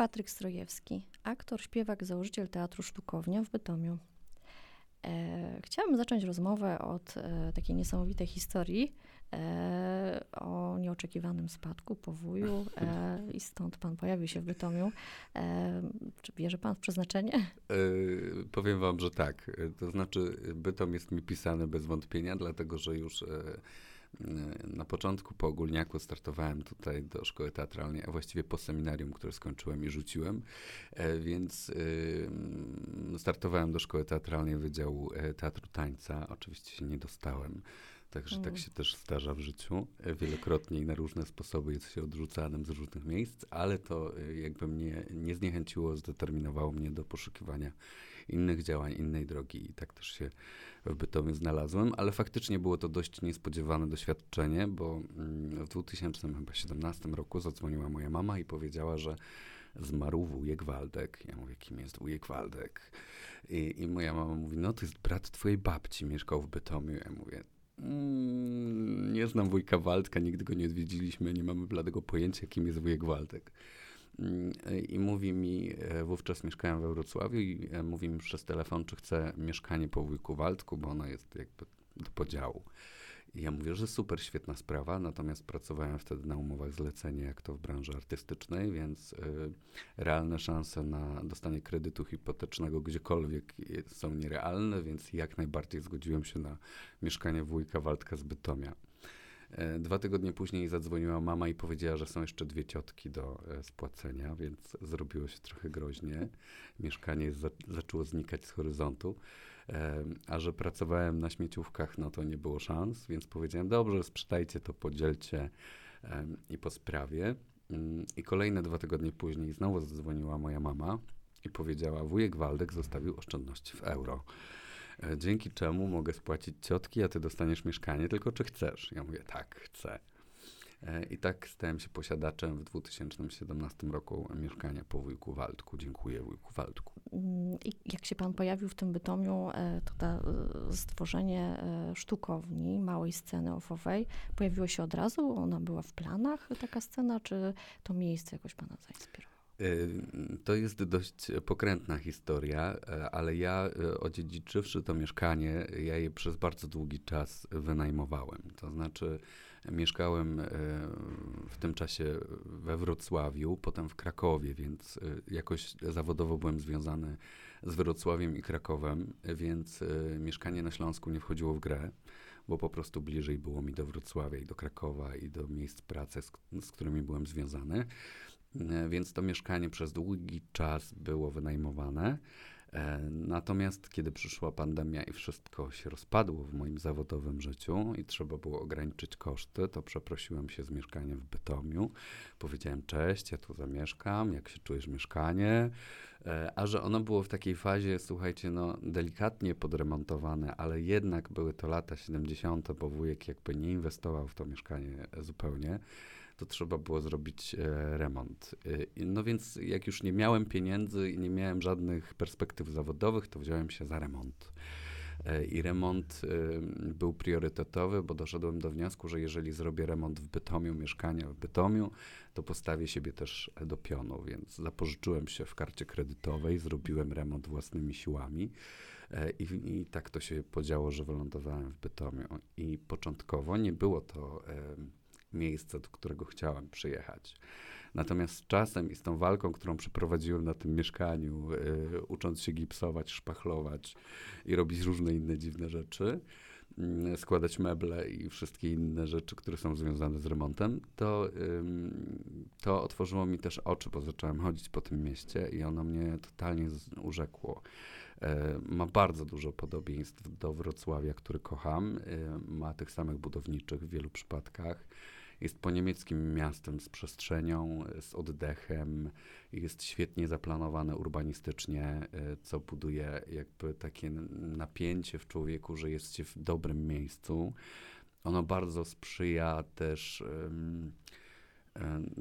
Patryk Strojewski, aktor, śpiewak, założyciel Teatru Sztukownia w Bytomiu. E, chciałabym zacząć rozmowę od e, takiej niesamowitej historii e, o nieoczekiwanym spadku po wuju e, i stąd pan pojawił się w Bytomiu. E, czy wierzy pan w przeznaczenie? E, powiem wam, że tak. To znaczy, Bytom jest mi pisane bez wątpienia, dlatego że już na początku po ogólniaku startowałem tutaj do szkoły teatralnej, a właściwie po seminarium, które skończyłem i rzuciłem, e, więc startowałem do szkoły teatralnej Wydziału e, Teatru Tańca. Oczywiście się nie dostałem. Także tak mm. tak się też zdarza w życiu. E, wielokrotnie i na różne sposoby jest się odrzucanym z różnych miejsc, ale to jakby mnie nie zniechęciło, zdeterminowało mnie do poszukiwania innych działań, innej drogi i tak też się w Bytomiu znalazłem, ale faktycznie było to dość niespodziewane doświadczenie, bo mm, w 2017 roku zadzwoniła moja mama i powiedziała, że zmarł wujek Waldek. Ja mówię, kim jest wujek Waldek? I, I, moja mama mówi, no to jest brat twojej babci, mieszkał w Bytomiu. Ja mówię, mm, nie znam wujka Waldka, nigdy go nie odwiedziliśmy, nie mamy bladego pojęcia, kim jest wujek Waldek. I mówi mi, e, wówczas mieszkałem we Wrocławiu i e, mówi mi przez telefon, czy chce mieszkanie po wujku Waldku, bo ono jest jakby do podziału. I ja mówię, że super, świetna sprawa, natomiast pracowałem wtedy na umowach zlecenia, jak to w branży artystycznej, więc y, realne szanse na dostanie kredytu hipotecznego gdziekolwiek są nierealne, więc jak najbardziej zgodziłem się na mieszkanie wujka Waldka z Bytomia. E, dwa tygodnie później zadzwoniła mama i powiedziała, że są jeszcze dwie ciotki do e, spłacenia, więc zrobiło się trochę groźnie. Mieszkanie za, zaczęło znikać z horyzontu. A że pracowałem na śmieciówkach, no to nie było szans, więc powiedziałem, dobrze, sprzedajcie to, podzielcie i po sprawie. Mm, I kolejne dwa tygodnie później znowu zadzwoniła moja mama i powiedziała, wujek Waldek zostawił oszczędności w euro. E, dzięki czemu mogę spłacić ciotki, a ty dostaniesz mieszkanie, tylko czy chcesz? Ja mówię, tak, chcę. E, I tak stałem się posiadaczem w 2017 roku mieszkania po wujku Waldku. Dziękuję wujku Waldku. Mm, I jak się pan pojawił w tym Bytomiu, e, to ta stworzenie sztukowni, małej sceny ofowej, pojawiło się od razu? Ona była w planach, taka scena, czy to miejsce jakoś pana zainspirowało? To jest dość pokrętna historia, e, ale ja e, odziedziczywszy to mieszkanie, ja je przez bardzo długi czas wynajmowałem. To znaczy mieszkałem e, w tym czasie we Wrocławiu, potem w Krakowie, więc jakoś zawodowo byłem związany z Wrocławiem i Krakowem, więc mieszkanie na Śląsku nie wchodziło w grę bo po prostu bliżej było mi do Wrocławia i do Krakowa i do miejsc pracy, z, z którymi byłem związany. E, więc to mieszkanie przez długi czas było wynajmowane. E, natomiast kiedy przyszła pandemia i wszystko się rozpadło w moim zawodowym życiu i trzeba było ograniczyć koszty, to przeprosiłem się z mieszkaniem w Bytomiu. Powiedziałem: Cześć, ja tu zamieszkam, jak się czujesz mieszkanie? E, a że ono było w takiej fazie, słuchajcie, no delikatnie podremontowane, ale jednak były to lata 70., bo wujek jakby nie inwestował w to mieszkanie zupełnie to trzeba było zrobić e, remont. E, no więc jak już nie miałem pieniędzy i nie miałem żadnych perspektyw zawodowych, to wziąłem się za remont. E, I remont był priorytetowy, bo doszedłem do wniosku, że jeżeli zrobię remont w Bytomiu, mieszkania w Bytomiu, to postawię siebie też do pionu, więc zapożyczyłem się w karcie kredytowej, zrobiłem remont własnymi siłami. I, I, tak to się podziało, że wylądowałem w Bytomiu. I początkowo nie było to miejsce, do którego chciałem przyjechać. Natomiast z czasem i z tą walką, którą przeprowadziłem na tym mieszkaniu, y, ucząc się gipsować, szpachlować i robić różne inne dziwne rzeczy, y, składać meble i wszystkie inne rzeczy, które są związane z remontem, to, y, to otworzyło mi też oczy, bo zacząłem chodzić po tym mieście i ono mnie totalnie urzekło. E, ma bardzo dużo podobieństw do Wrocławia, który kocham. E, ma tych samych budowniczych w wielu przypadkach jest po niemieckim miastem z przestrzenią, z oddechem, jest świetnie zaplanowane urbanistycznie, e, co buduje jakby takie napięcie w człowieku, że jest się w dobrym miejscu. Ono bardzo sprzyja też um,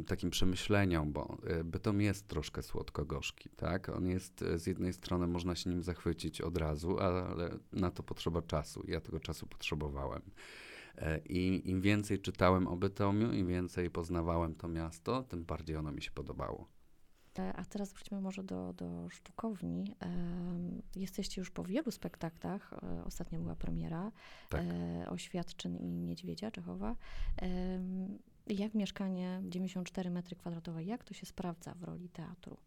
takim przemyśleniom, bo e, beton jest troszkę słodko-gorzki, tak? On jest, z jednej strony można się nim zachwycić od razu, ale na to potrzeba czasu. Ja tego czasu potrzebowałem. E, I im więcej czytałem o Bytomiu, im więcej poznawałem to miasto, tym bardziej ono mi się podobało. E, a teraz wróćmy może do, do sztukowni. Jesteście już po wielu spektaklach. E, ostatnio była premiera tak. Oświadczyn i Niedźwiedzia Czechowa. Jak mieszkanie 94 metry kwadratowe, jak to się sprawdza w roli teatru?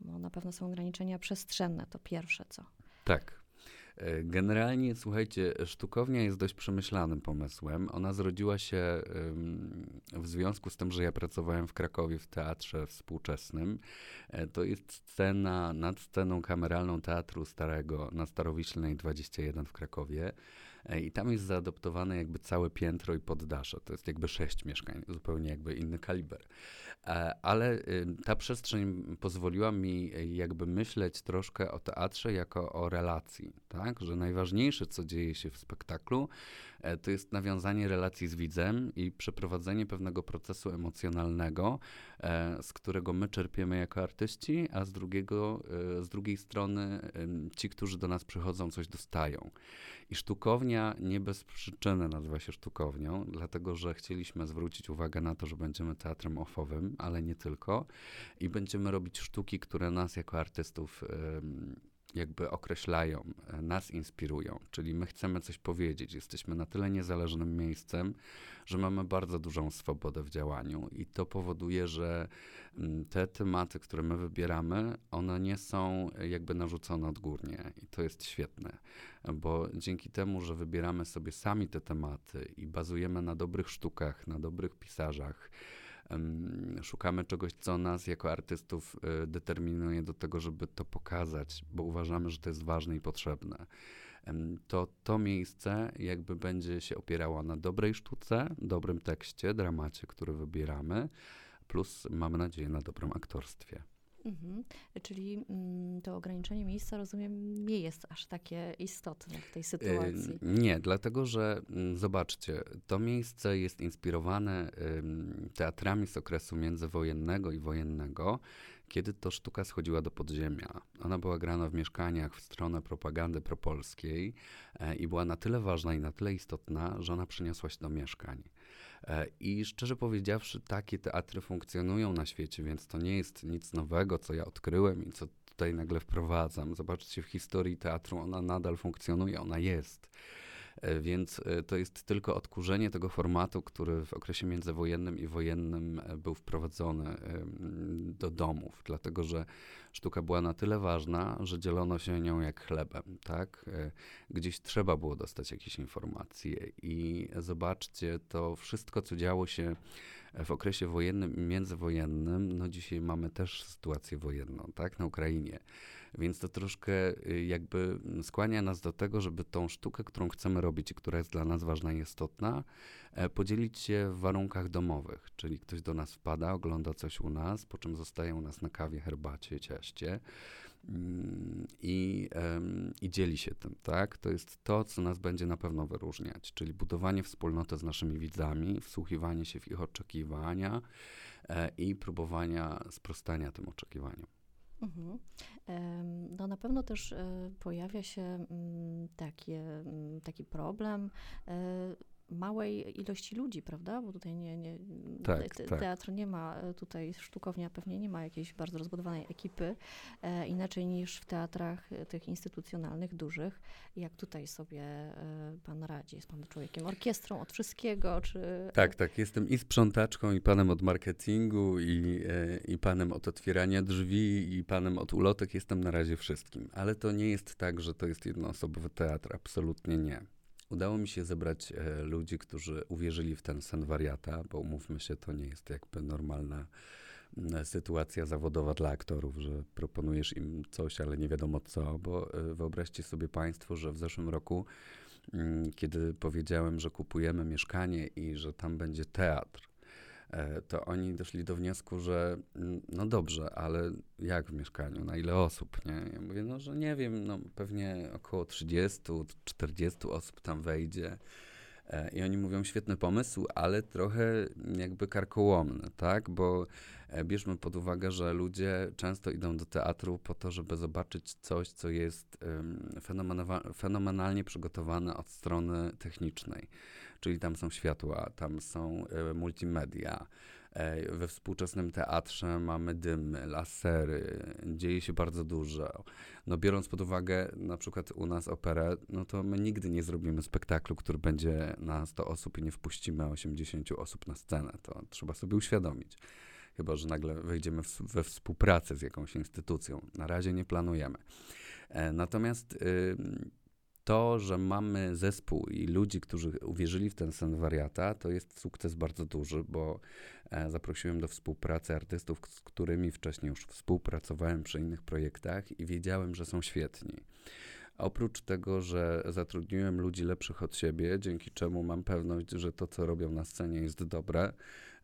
Bo na pewno są ograniczenia przestrzenne, to pierwsze co. Tak, generalnie, słuchajcie, sztukownia jest dość przemyślanym pomysłem. Ona zrodziła się w związku z tym, że ja pracowałem w Krakowie w teatrze współczesnym. E, to jest scena nad sceną kameralną Teatru Starego na Starowiślnej 21 w Krakowie. E, I tam jest zaadoptowane jakby całe piętro i poddasze. To jest jakby sześć mieszkań, zupełnie jakby inny kaliber. E, ale ta przestrzeń pozwoliła mi jakby myśleć troszkę o teatrze jako o relacji, tak? Że najważniejsze, co dzieje się w spektaklu, e, to jest nawiązanie relacji z widzem i przeprowadzenie pewnego procesu emocjonalnego, e, z którego my czerpiemy jako artyści, a z, drugiego, z drugiej strony ci, którzy do nas przychodzą, coś dostają. I sztukownia nie bez przyczyny nazywa się sztukownią, dlatego że chcieliśmy zwrócić uwagę na to, że będziemy teatrem offowym, ale nie tylko. I będziemy robić sztuki, które nas jako artystów jakby określają, e, nas inspirują. Czyli my chcemy coś powiedzieć. Jesteśmy na tyle niezależnym miejscem, że mamy bardzo dużą swobodę w działaniu i to powoduje, że mm, te tematy, które my wybieramy, one nie są jakby narzucone odgórnie i to jest świetne, bo dzięki temu, że wybieramy sobie sami te tematy i bazujemy na dobrych sztukach, na dobrych pisarzach, szukamy czegoś, co nas jako artystów e, determinuje do tego, żeby to pokazać, bo uważamy, że to jest ważne i potrzebne. To to miejsce jakby będzie się opierało na dobrej sztuce, dobrym tekście, dramacie, który wybieramy, plus mamy nadzieję na dobrym aktorstwie. Mhm. Czyli mm, to ograniczenie miejsca, rozumiem, nie jest aż takie istotne w tej sytuacji. Nie, dlatego że mm, zobaczcie, to miejsce jest inspirowane teatrami z okresu międzywojennego i wojennego, kiedy to sztuka schodziła do podziemia. Ona była grana w mieszkaniach w stronę propagandy propolskiej e, i była na tyle ważna i na tyle istotna, że ona przeniosła się do mieszkań. E, I szczerze powiedziawszy, takie teatry funkcjonują na świecie, więc to nie jest nic nowego, co ja odkryłem i co tutaj nagle wprowadzam. Zobaczcie, w historii teatru ona nadal funkcjonuje, ona jest. E, więc e, to jest tylko odkurzenie tego formatu, który w okresie międzywojennym i wojennym e, był wprowadzony do domów, dlatego że sztuka była na tyle ważna, że dzielono się nią jak chlebem, tak? Gdzieś trzeba było dostać jakieś informacje i zobaczcie, to wszystko, co działo się w okresie wojennym i międzywojennym, no dzisiaj mamy też sytuację wojenną, tak, na Ukrainie. Więc to troszkę y, jakby skłania nas do tego, żeby tą sztukę, którą chcemy robić i która jest dla nas ważna i istotna, e, podzielić się w warunkach domowych. Czyli ktoś do nas wpada, ogląda coś u nas, po czym zostaje u nas na kawie, herbacie, ciaście mm, i, i dzieli się tym, tak? To jest to, co nas będzie na pewno wyróżniać, czyli budowanie wspólnoty z naszymi widzami, wsłuchiwanie się w ich oczekiwania e, i próbowania sprostania tym oczekiwaniom. Mhm. No na pewno też e, pojawia się mm, takie, mm, taki problem e, małej ilości ludzi, prawda? Bo tutaj nie, nie tak, te, tak. teatr nie ma, e, tutaj sztukownia pewnie nie ma jakiejś bardzo rozbudowanej ekipy, e, inaczej niż w teatrach e, tych instytucjonalnych, dużych. Jak tutaj sobie e, pan radzi? Jest pan człowiekiem orkiestrą od wszystkiego, czy... Tak, tak. Jestem i sprzątaczką, i panem od marketingu, i, e, i panem od otwierania drzwi, i panem od ulotek. Jestem na razie wszystkim. Ale to nie jest tak, że to jest jednoosobowy teatr. Absolutnie nie. Udało mi się zebrać e, ludzi, którzy uwierzyli w ten sen wariata, bo umówmy się, to nie jest jakby normalna sytuacja zawodowa dla aktorów, że proponujesz im coś, ale nie wiadomo co, bo e, wyobraźcie sobie Państwo, że w zeszłym roku, kiedy powiedziałem, że kupujemy mieszkanie i że tam będzie teatr, to oni doszli do wniosku, że mm, no dobrze, ale jak w mieszkaniu, na ile osób, nie? Ja mówię, no, że nie wiem, no pewnie około 30, 40 osób tam wejdzie. E, I oni mówią, świetny pomysł, ale trochę jakby karkołomny, tak? Bo e, bierzmy pod uwagę, że ludzie często idą do teatru po to, żeby zobaczyć coś, co jest fenomenalnie przygotowane od strony technicznej czyli tam są światła, tam są e, multimedia, E, we współczesnym teatrze mamy dymy, lasery, dzieje się bardzo dużo. No biorąc pod uwagę na przykład u nas operę, no to my nigdy nie zrobimy spektaklu, który będzie na 100 osób i nie wpuścimy 80 osób na scenę. To trzeba sobie uświadomić. Chyba, że nagle wejdziemy w, we współpracę z jakąś instytucją. Na razie nie planujemy. E, natomiast to, że mamy zespół i ludzi, którzy uwierzyli w ten sen wariata, to jest sukces bardzo duży, bo e, zaprosiłem do współpracy artystów, z którymi wcześniej już współpracowałem przy innych projektach i wiedziałem, że są świetni. Oprócz tego, że zatrudniłem ludzi lepszych od siebie, dzięki czemu mam pewność, że to, co robią na scenie, jest dobre,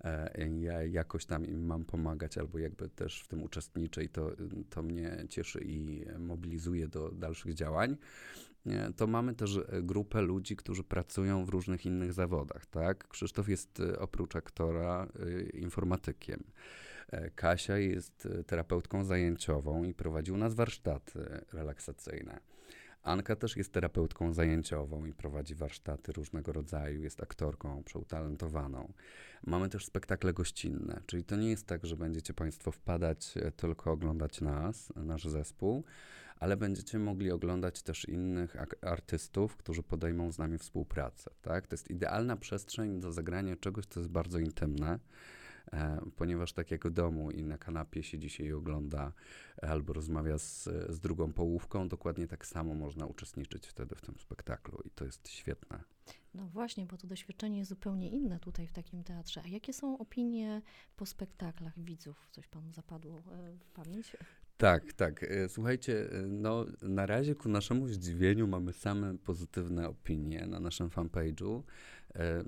e, ja jakoś tam im mam pomagać, albo jakby też w tym uczestniczę i to, to mnie cieszy i mobilizuje do dalszych działań to mamy też e, grupę ludzi, którzy pracują w różnych innych zawodach, tak? Krzysztof jest e, oprócz aktora e, informatykiem. Kasia jest terapeutką zajęciową i prowadzi u nas warsztaty relaksacyjne. Anka też jest terapeutką zajęciową i prowadzi warsztaty różnego rodzaju, jest aktorką przeutalentowaną. Mamy też spektakle gościnne, czyli to nie jest tak, że będziecie Państwo wpadać tylko oglądać nas, nasz zespół, ale będziecie mogli oglądać też innych artystów, którzy podejmą z nami współpracę. Tak? To jest idealna przestrzeń do zagrania czegoś, co jest bardzo intymne, e, ponieważ tak jak w domu i na kanapie się i ogląda albo rozmawia z, z drugą połówką, dokładnie tak samo można uczestniczyć wtedy w tym spektaklu i to jest świetne. No właśnie, bo to doświadczenie jest zupełnie inne tutaj w takim teatrze. A jakie są opinie po spektaklach widzów? Coś panu zapadło e, w pamięć? Tak, tak. E, słuchajcie, e, no na razie ku naszemu zdziwieniu mamy same pozytywne opinie na naszym fanpage'u. E,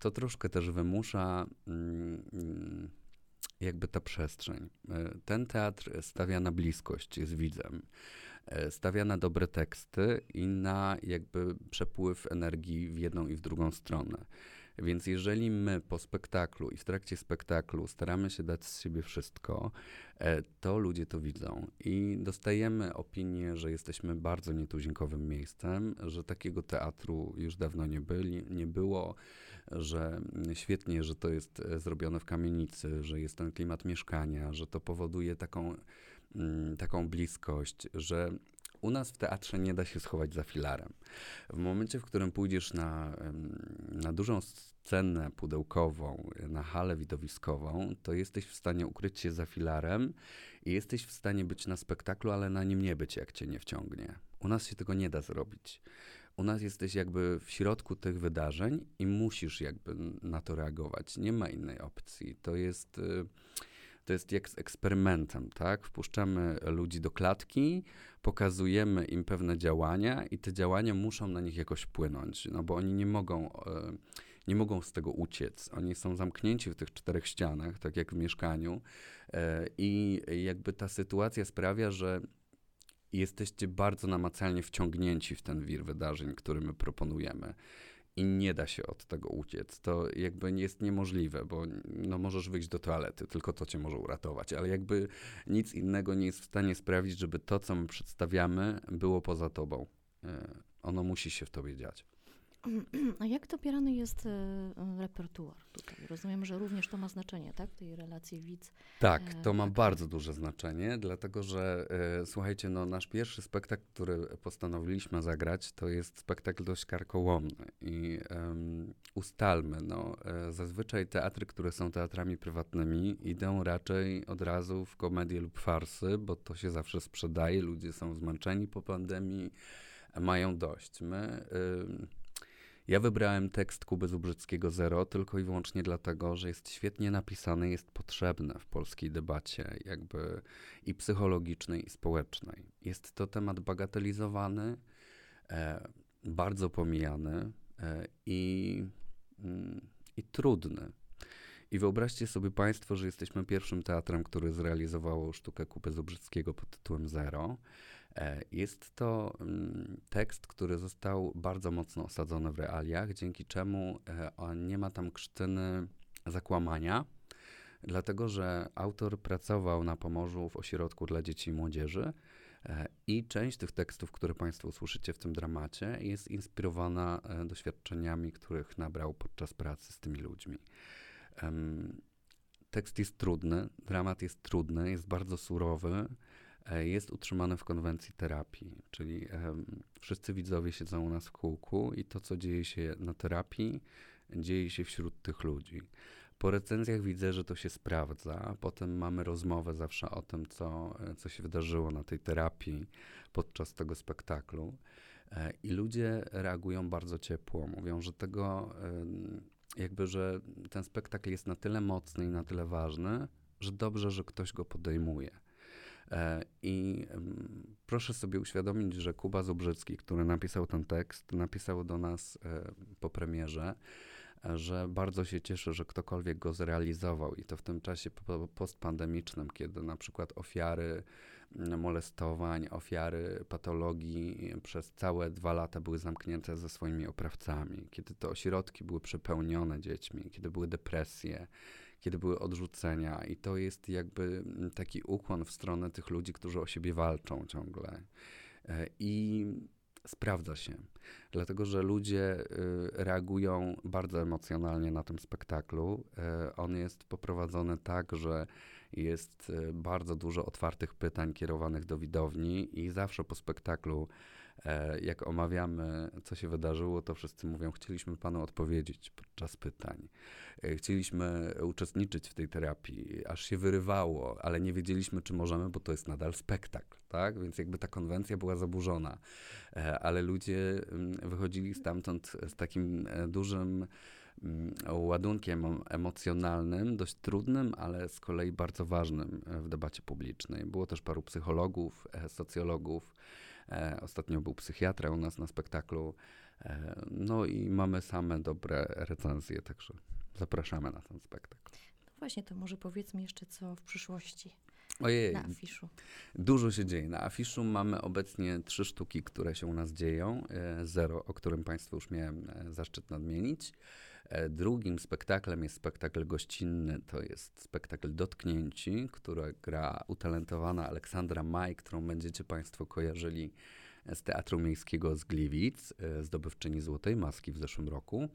to troszkę też wymusza mm, mm, jakby ta przestrzeń. Ten teatr stawia na bliskość z widzem. Stawia na dobre teksty i na jakby przepływ energii w jedną i w drugą stronę. Więc jeżeli my po spektaklu i w trakcie spektaklu staramy się dać z siebie wszystko, e, to ludzie to widzą. I dostajemy opinię, że jesteśmy bardzo nietuzinkowym miejscem, że takiego teatru już dawno nie, byli, nie było, że świetnie, że to jest e, zrobione w kamienicy, że jest ten klimat mieszkania, że to powoduje taką, mm, taką bliskość, że u nas w teatrze nie da się schować za filarem. W momencie, w którym pójdziesz na, na dużą scenę pudełkową, na halę widowiskową, to jesteś w stanie ukryć się za filarem i jesteś w stanie być na spektaklu, ale na nim nie być, jak cię nie wciągnie. U nas się tego nie da zrobić. U nas jesteś jakby w środku tych wydarzeń i musisz jakby na to reagować. Nie ma innej opcji. To jest y, to jest jak z eksperymentem, tak? Wpuszczamy ludzi do klatki, pokazujemy im pewne działania i te działania muszą na nich jakoś wpłynąć, no bo oni nie mogą, e, nie mogą z tego uciec. Oni są zamknięci w tych czterech ścianach, tak jak w mieszkaniu e, i jakby ta sytuacja sprawia, że jesteście bardzo namacalnie wciągnięci w ten wir wydarzeń, który my proponujemy i nie da się od tego uciec. To jakby jest niemożliwe, bo no możesz wyjść do toalety, tylko to cię może uratować, ale jakby nic innego nie jest w stanie sprawić, żeby to, co my przedstawiamy, było poza tobą. E, ono musi się w tobie dziać. A jak dobierany jest e, repertuar tutaj? Rozumiem, że również to ma znaczenie, tak? W tej relacji widz. Tak, e, to ma bardzo duże znaczenie, dlatego że e, słuchajcie, no nasz pierwszy spektakl, który postanowiliśmy zagrać, to jest spektakl dość karkołomny i ustalmy, no zazwyczaj teatry, które są teatrami prywatnymi, idą raczej od razu w komedię lub farsy, bo to się zawsze sprzedaje, ludzie są zmęczeni po pandemii, mają dość. My ja wybrałem tekst Kuby Zubrzyckiego Zero tylko i wyłącznie dlatego, że jest świetnie napisany, jest potrzebny w polskiej debacie, jakby i psychologicznej, i społecznej. Jest to temat bagatelizowany, e, bardzo pomijany e, i, mm, i trudny. I wyobraźcie sobie Państwo, że jesteśmy pierwszym teatrem, który zrealizował sztukę Kuby Zubrzyckiego pod tytułem Zero. E, jest to mm, tekst, który został bardzo mocno osadzony w realiach, dzięki czemu e, nie ma tam krztyny zakłamania, dlatego że autor pracował na Pomorzu w ośrodku dla dzieci i młodzieży e, i część tych tekstów, które Państwo usłyszycie w tym dramacie, jest inspirowana doświadczeniami, których nabrał podczas pracy z tymi ludźmi. Tekst jest trudny, dramat jest trudny, jest bardzo surowy, jest utrzymany w konwencji terapii, czyli wszyscy widzowie siedzą u nas w kółku i to, co dzieje się na terapii, dzieje się wśród tych ludzi. Po recenzjach widzę, że to się sprawdza. Potem mamy rozmowę zawsze o tym, co, co się wydarzyło na tej terapii podczas tego spektaklu. E, I ludzie reagują bardzo ciepło. Mówią, że tego, jakby, że ten spektakl jest na tyle mocny i na tyle ważny, że dobrze, że ktoś go podejmuje. E, I proszę sobie uświadomić, że Kuba Zubrzycki, który napisał ten tekst, napisał do nas e, po premierze, że bardzo się cieszy, że ktokolwiek go zrealizował i to w tym czasie postpandemicznym, kiedy na przykład ofiary molestowań, ofiary patologii przez całe dwa lata były zamknięte ze swoimi oprawcami, kiedy te ośrodki były przepełnione dziećmi, kiedy były depresje, kiedy były odrzucenia i to jest jakby mm, taki ukłon w stronę tych ludzi, którzy o siebie walczą ciągle. E, I sprawdza się, dlatego że ludzie y, reagują bardzo emocjonalnie na tym spektaklu. Y, on jest poprowadzony tak, że jest y, bardzo dużo otwartych pytań kierowanych do widowni i zawsze po spektaklu E, jak omawiamy, co się wydarzyło, to wszyscy mówią, chcieliśmy panu odpowiedzieć podczas pytań. E, chcieliśmy uczestniczyć w tej terapii, aż się wyrywało, ale nie wiedzieliśmy, czy możemy, bo to jest nadal spektakl, tak? Więc jakby ta konwencja była zaburzona. E, ale ludzie mm, wychodzili stamtąd z takim dużym mm, ładunkiem emocjonalnym, dość trudnym, ale z kolei bardzo ważnym w debacie publicznej. Było też paru psychologów, socjologów, E, ostatnio był psychiatra u nas na spektaklu. E, no i mamy same dobre recenzje, także zapraszamy na ten spektakl. No właśnie, to może powiedzmy jeszcze co w przyszłości. Ojej, na afiszu. Dużo się dzieje. Na afiszu mamy obecnie trzy sztuki, które się u nas dzieją. E, zero, o którym Państwu już miałem zaszczyt nadmienić. Drugim spektaklem jest spektakl gościnny, to jest spektakl Dotknięci, który gra utalentowana Aleksandra Maj, którą będziecie Państwo kojarzyli z Teatru Miejskiego z Gliwic, e, zdobywczyni Złotej Maski w zeszłym roku.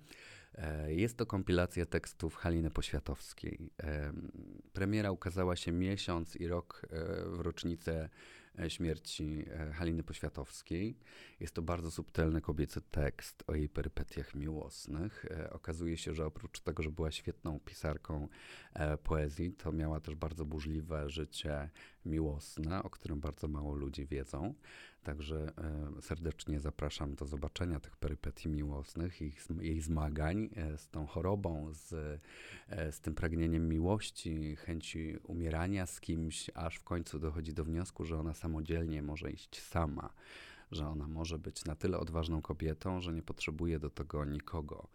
E, jest to kompilacja tekstów Haliny Poświatowskiej. E, premiera ukazała się miesiąc i rok w rocznicę E, śmierci e, Haliny Poświatowskiej. Jest to bardzo subtelny kobiecy tekst o jej perypetiach miłosnych. E, okazuje się, że oprócz tego, że była świetną pisarką poezji, to miała też bardzo burzliwe życie miłosne, o którym bardzo mało ludzi wiedzą. Także serdecznie zapraszam do zobaczenia tych perypetii miłosnych, ich, jej zmagań z tą chorobą, z, z tym pragnieniem miłości, chęci umierania z kimś, aż w końcu dochodzi do wniosku, że ona samodzielnie może iść sama, że ona może być na tyle odważną kobietą, że nie potrzebuje do tego nikogo.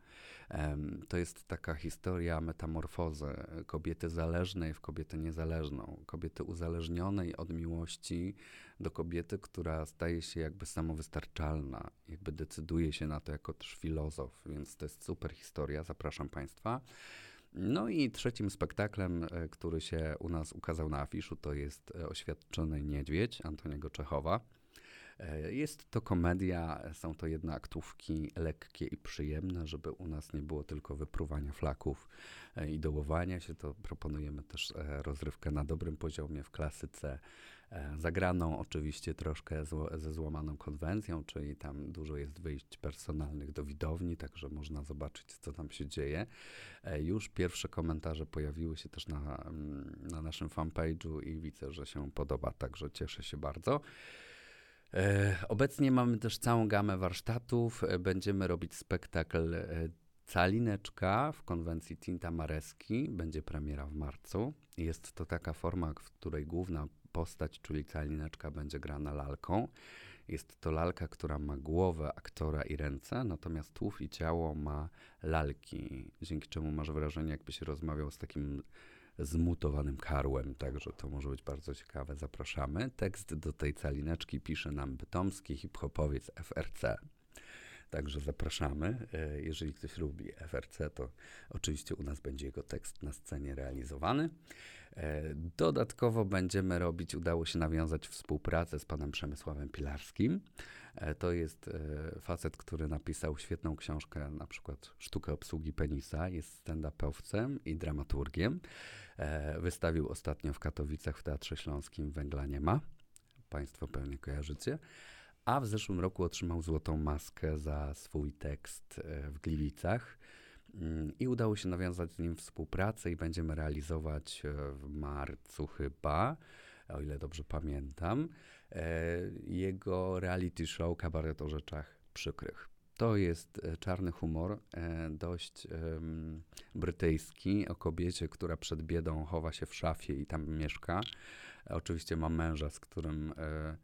To jest taka historia metamorfozy kobiety zależnej w kobietę niezależną, kobiety uzależnionej od miłości do kobiety, która staje się jakby samowystarczalna, jakby decyduje się na to jako też filozof, więc to jest super historia, zapraszam Państwa. No i trzecim spektaklem, e, który się u nas ukazał na afiszu, to jest e, Oświadczony Niedźwiedź Antoniego Czechowa. E, jest to komedia, są to jednoaktówki lekkie i przyjemne, żeby u nas nie było tylko wypruwania flaków i dołowania się, to proponujemy też rozrywkę na dobrym poziomie w klasyce E, zagraną oczywiście troszkę ze złamaną konwencją, czyli tam dużo jest wyjść personalnych do widowni, także można zobaczyć, co tam się dzieje. E, już pierwsze komentarze pojawiły się też na, mm, na naszym fanpage'u i widzę, że się podoba, także cieszę się bardzo. E, obecnie mamy też całą gamę warsztatów. Będziemy robić spektakl Calineczka w konwencji Tinta Mareski. Będzie premiera w marcu. Jest to taka forma, w której główna postać, czyli calineczka, będzie grana lalką. Jest to lalka, która ma głowę aktora i ręce, natomiast tłów i ciało ma lalki, dzięki czemu masz wrażenie, jakbyś rozmawiał z takim zmutowanym karłem, także to może być bardzo ciekawe. Zapraszamy. Tekst do tej calineczki pisze nam bytomski hip-hopowiec FRC. Także zapraszamy. E, jeżeli ktoś lubi FRC, to oczywiście u nas będzie jego tekst na scenie realizowany. E, dodatkowo będziemy robić, udało się nawiązać współpracę z panem Przemysławem Pilarskim. E, to jest facet, który napisał świetną książkę, na przykład Sztukę obsługi penisa, jest stand-upowcem i dramaturgiem. E, wystawił ostatnio w Katowicach w Teatrze Śląskim Węgla nie ma. Państwo pewnie kojarzycie. A w zeszłym roku otrzymał Złotą Maskę za swój tekst e, w Gliwicach. Mm, I udało się nawiązać z nim współpracę i będziemy realizować e, w marcu chyba, o ile dobrze pamiętam, jego reality show Kabaret o rzeczach przykrych. To jest e, czarny humor, e, dość um, brytyjski, o kobiecie, która przed biedą chowa się w szafie i tam mieszka. Oczywiście ma męża, z którym e,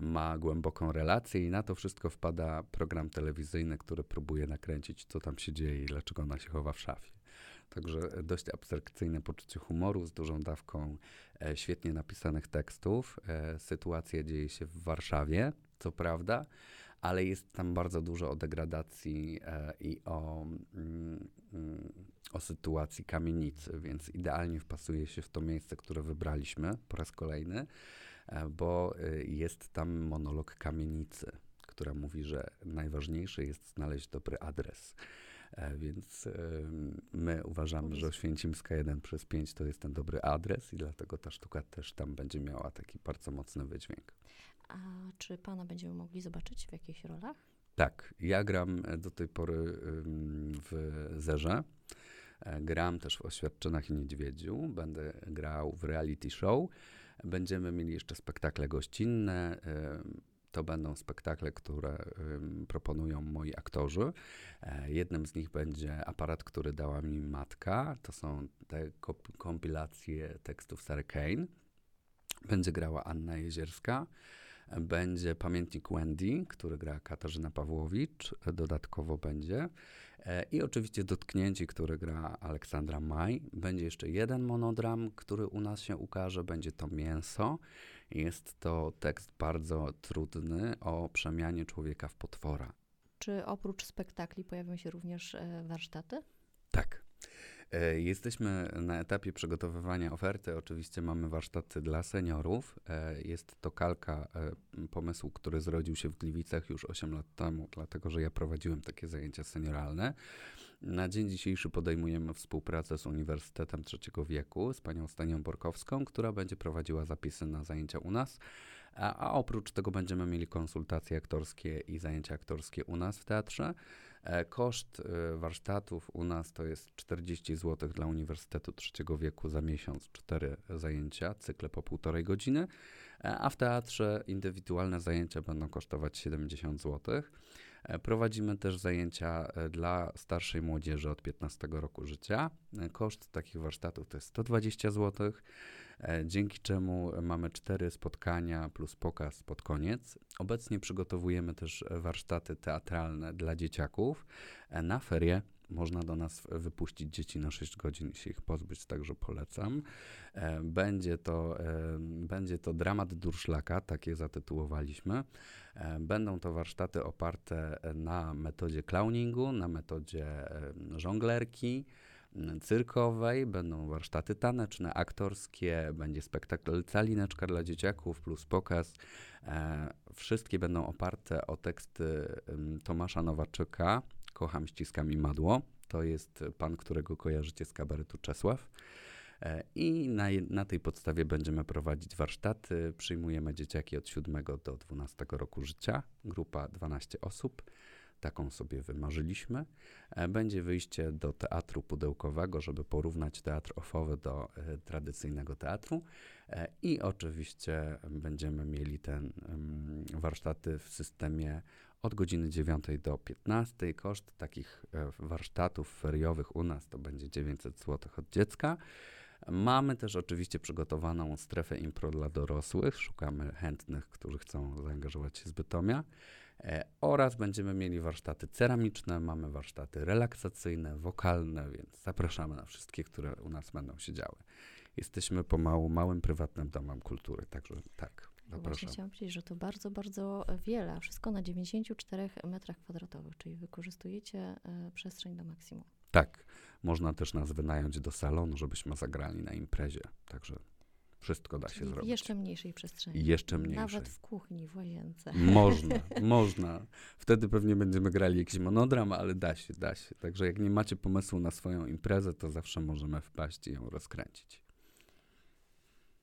ma głęboką relację i na to wszystko wpada program telewizyjny, który próbuje nakręcić, co tam się dzieje i dlaczego ona się chowa w szafie. Także dość abstrakcyjne poczucie humoru z dużą dawką e, świetnie napisanych tekstów. E, sytuacja dzieje się w Warszawie, co prawda, ale jest tam bardzo dużo o degradacji e, i o, mm, mm, o sytuacji kamienicy, więc idealnie wpasuje się w to miejsce, które wybraliśmy po raz kolejny, e, bo e, jest tam monolog kamienicy, która mówi, że najważniejsze jest znaleźć dobry adres. E, więc my uważamy, że Oświęcimska 1 przez 5 to jest ten dobry adres i dlatego ta sztuka też tam będzie miała taki bardzo mocny wydźwięk. A czy pana będziemy mogli zobaczyć w jakichś rolach? Tak, ja gram do tej pory w Zerze. E, gram też w Oświadczynach i Niedźwiedziu. Będę grał w reality show. Będziemy mieli jeszcze spektakle gościnne. To będą spektakle, które proponują moi aktorzy. E, jednym z nich będzie aparat, który dała mi matka. To są te kompilacje tekstów Sarah Kane. Będzie grała Anna Jezierska będzie pamiętnik Wendy, który gra Katarzyna Pawłowicz, dodatkowo będzie. E, I oczywiście Dotknięci, który gra Aleksandra Maj. Będzie jeszcze jeden monodram, który u nas się ukaże, będzie to Mięso. Jest to tekst bardzo trudny o przemianie człowieka w potwora. Czy oprócz spektakli pojawią się również e, warsztaty? Tak. E, jesteśmy na etapie przygotowywania oferty. Oczywiście mamy warsztaty dla seniorów. E, jest to kalka e, pomysłu, który zrodził się w Gliwicach już 8 lat temu, dlatego że ja prowadziłem takie zajęcia senioralne. Na dzień dzisiejszy podejmujemy współpracę z Uniwersytetem Trzeciego Wieku, z panią Stanią Borkowską, która będzie prowadziła zapisy na zajęcia u nas. A, a oprócz tego będziemy mieli konsultacje aktorskie i zajęcia aktorskie u nas w teatrze. E, koszt e, warsztatów u nas to jest 40 zł dla Uniwersytetu Trzeciego Wieku za miesiąc, cztery zajęcia, cykle po półtorej godziny, e, a w teatrze indywidualne zajęcia będą kosztować 70 zł. Prowadzimy też zajęcia dla starszej młodzieży od 15 roku życia. Koszt takich warsztatów to jest 120 zł. E, dzięki czemu mamy cztery spotkania plus pokaz pod koniec. Obecnie przygotowujemy też warsztaty teatralne dla dzieciaków. E, na ferie można do nas wypuścić dzieci na 6 godzin i się ich pozbyć, także polecam. E, będzie to, będzie to dramat Durszlaka, takie zatytułowaliśmy. Będą to warsztaty oparte na metodzie clowningu, na metodzie żonglerki, cyrkowej, będą warsztaty taneczne, aktorskie, będzie spektakl Calineczka dla dzieciaków plus pokaz. E, wszystkie będą oparte o teksty Tomasza Nowaczyka, Kocham, ściskam i madło. To jest pan, którego kojarzycie z kabaretu Czesław. E, I na, na, tej podstawie będziemy prowadzić warsztaty. Przyjmujemy dzieciaki od 7 do 12 roku życia, grupa 12 osób taką sobie wymarzyliśmy. E, będzie wyjście do teatru pudełkowego, żeby porównać teatr ofowy do e, tradycyjnego teatru. E, I oczywiście będziemy mieli ten warsztaty w systemie od godziny 9 do 15. Koszt takich warsztatów feriowych u nas to będzie 900 zł od dziecka. Mamy też oczywiście przygotowaną strefę impro dla dorosłych. Szukamy chętnych, którzy chcą zaangażować się z Bytomia. E, oraz będziemy mieli warsztaty ceramiczne, mamy warsztaty relaksacyjne, wokalne, więc zapraszamy na wszystkie, które u nas będą się działy. Jesteśmy pomału małym, prywatnym domem kultury, także tak. Zapraszam. Właśnie chciałam powiedzieć, że to bardzo, bardzo wiele, wszystko na 94 metrach kwadratowych, czyli wykorzystujecie e, przestrzeń do maksimum. Tak, można też nas wynająć do salonu, żebyśmy zagrali na imprezie, także wszystko da się Czyli zrobić. W jeszcze mniejszej przestrzeni. Jeszcze mniejszej. Nawet w kuchni, w łazience. Można, można. Wtedy pewnie będziemy grali jakiś monodram, ale da się, da się. Także jak nie macie pomysłu na swoją imprezę, to zawsze możemy wpaść i ją rozkręcić.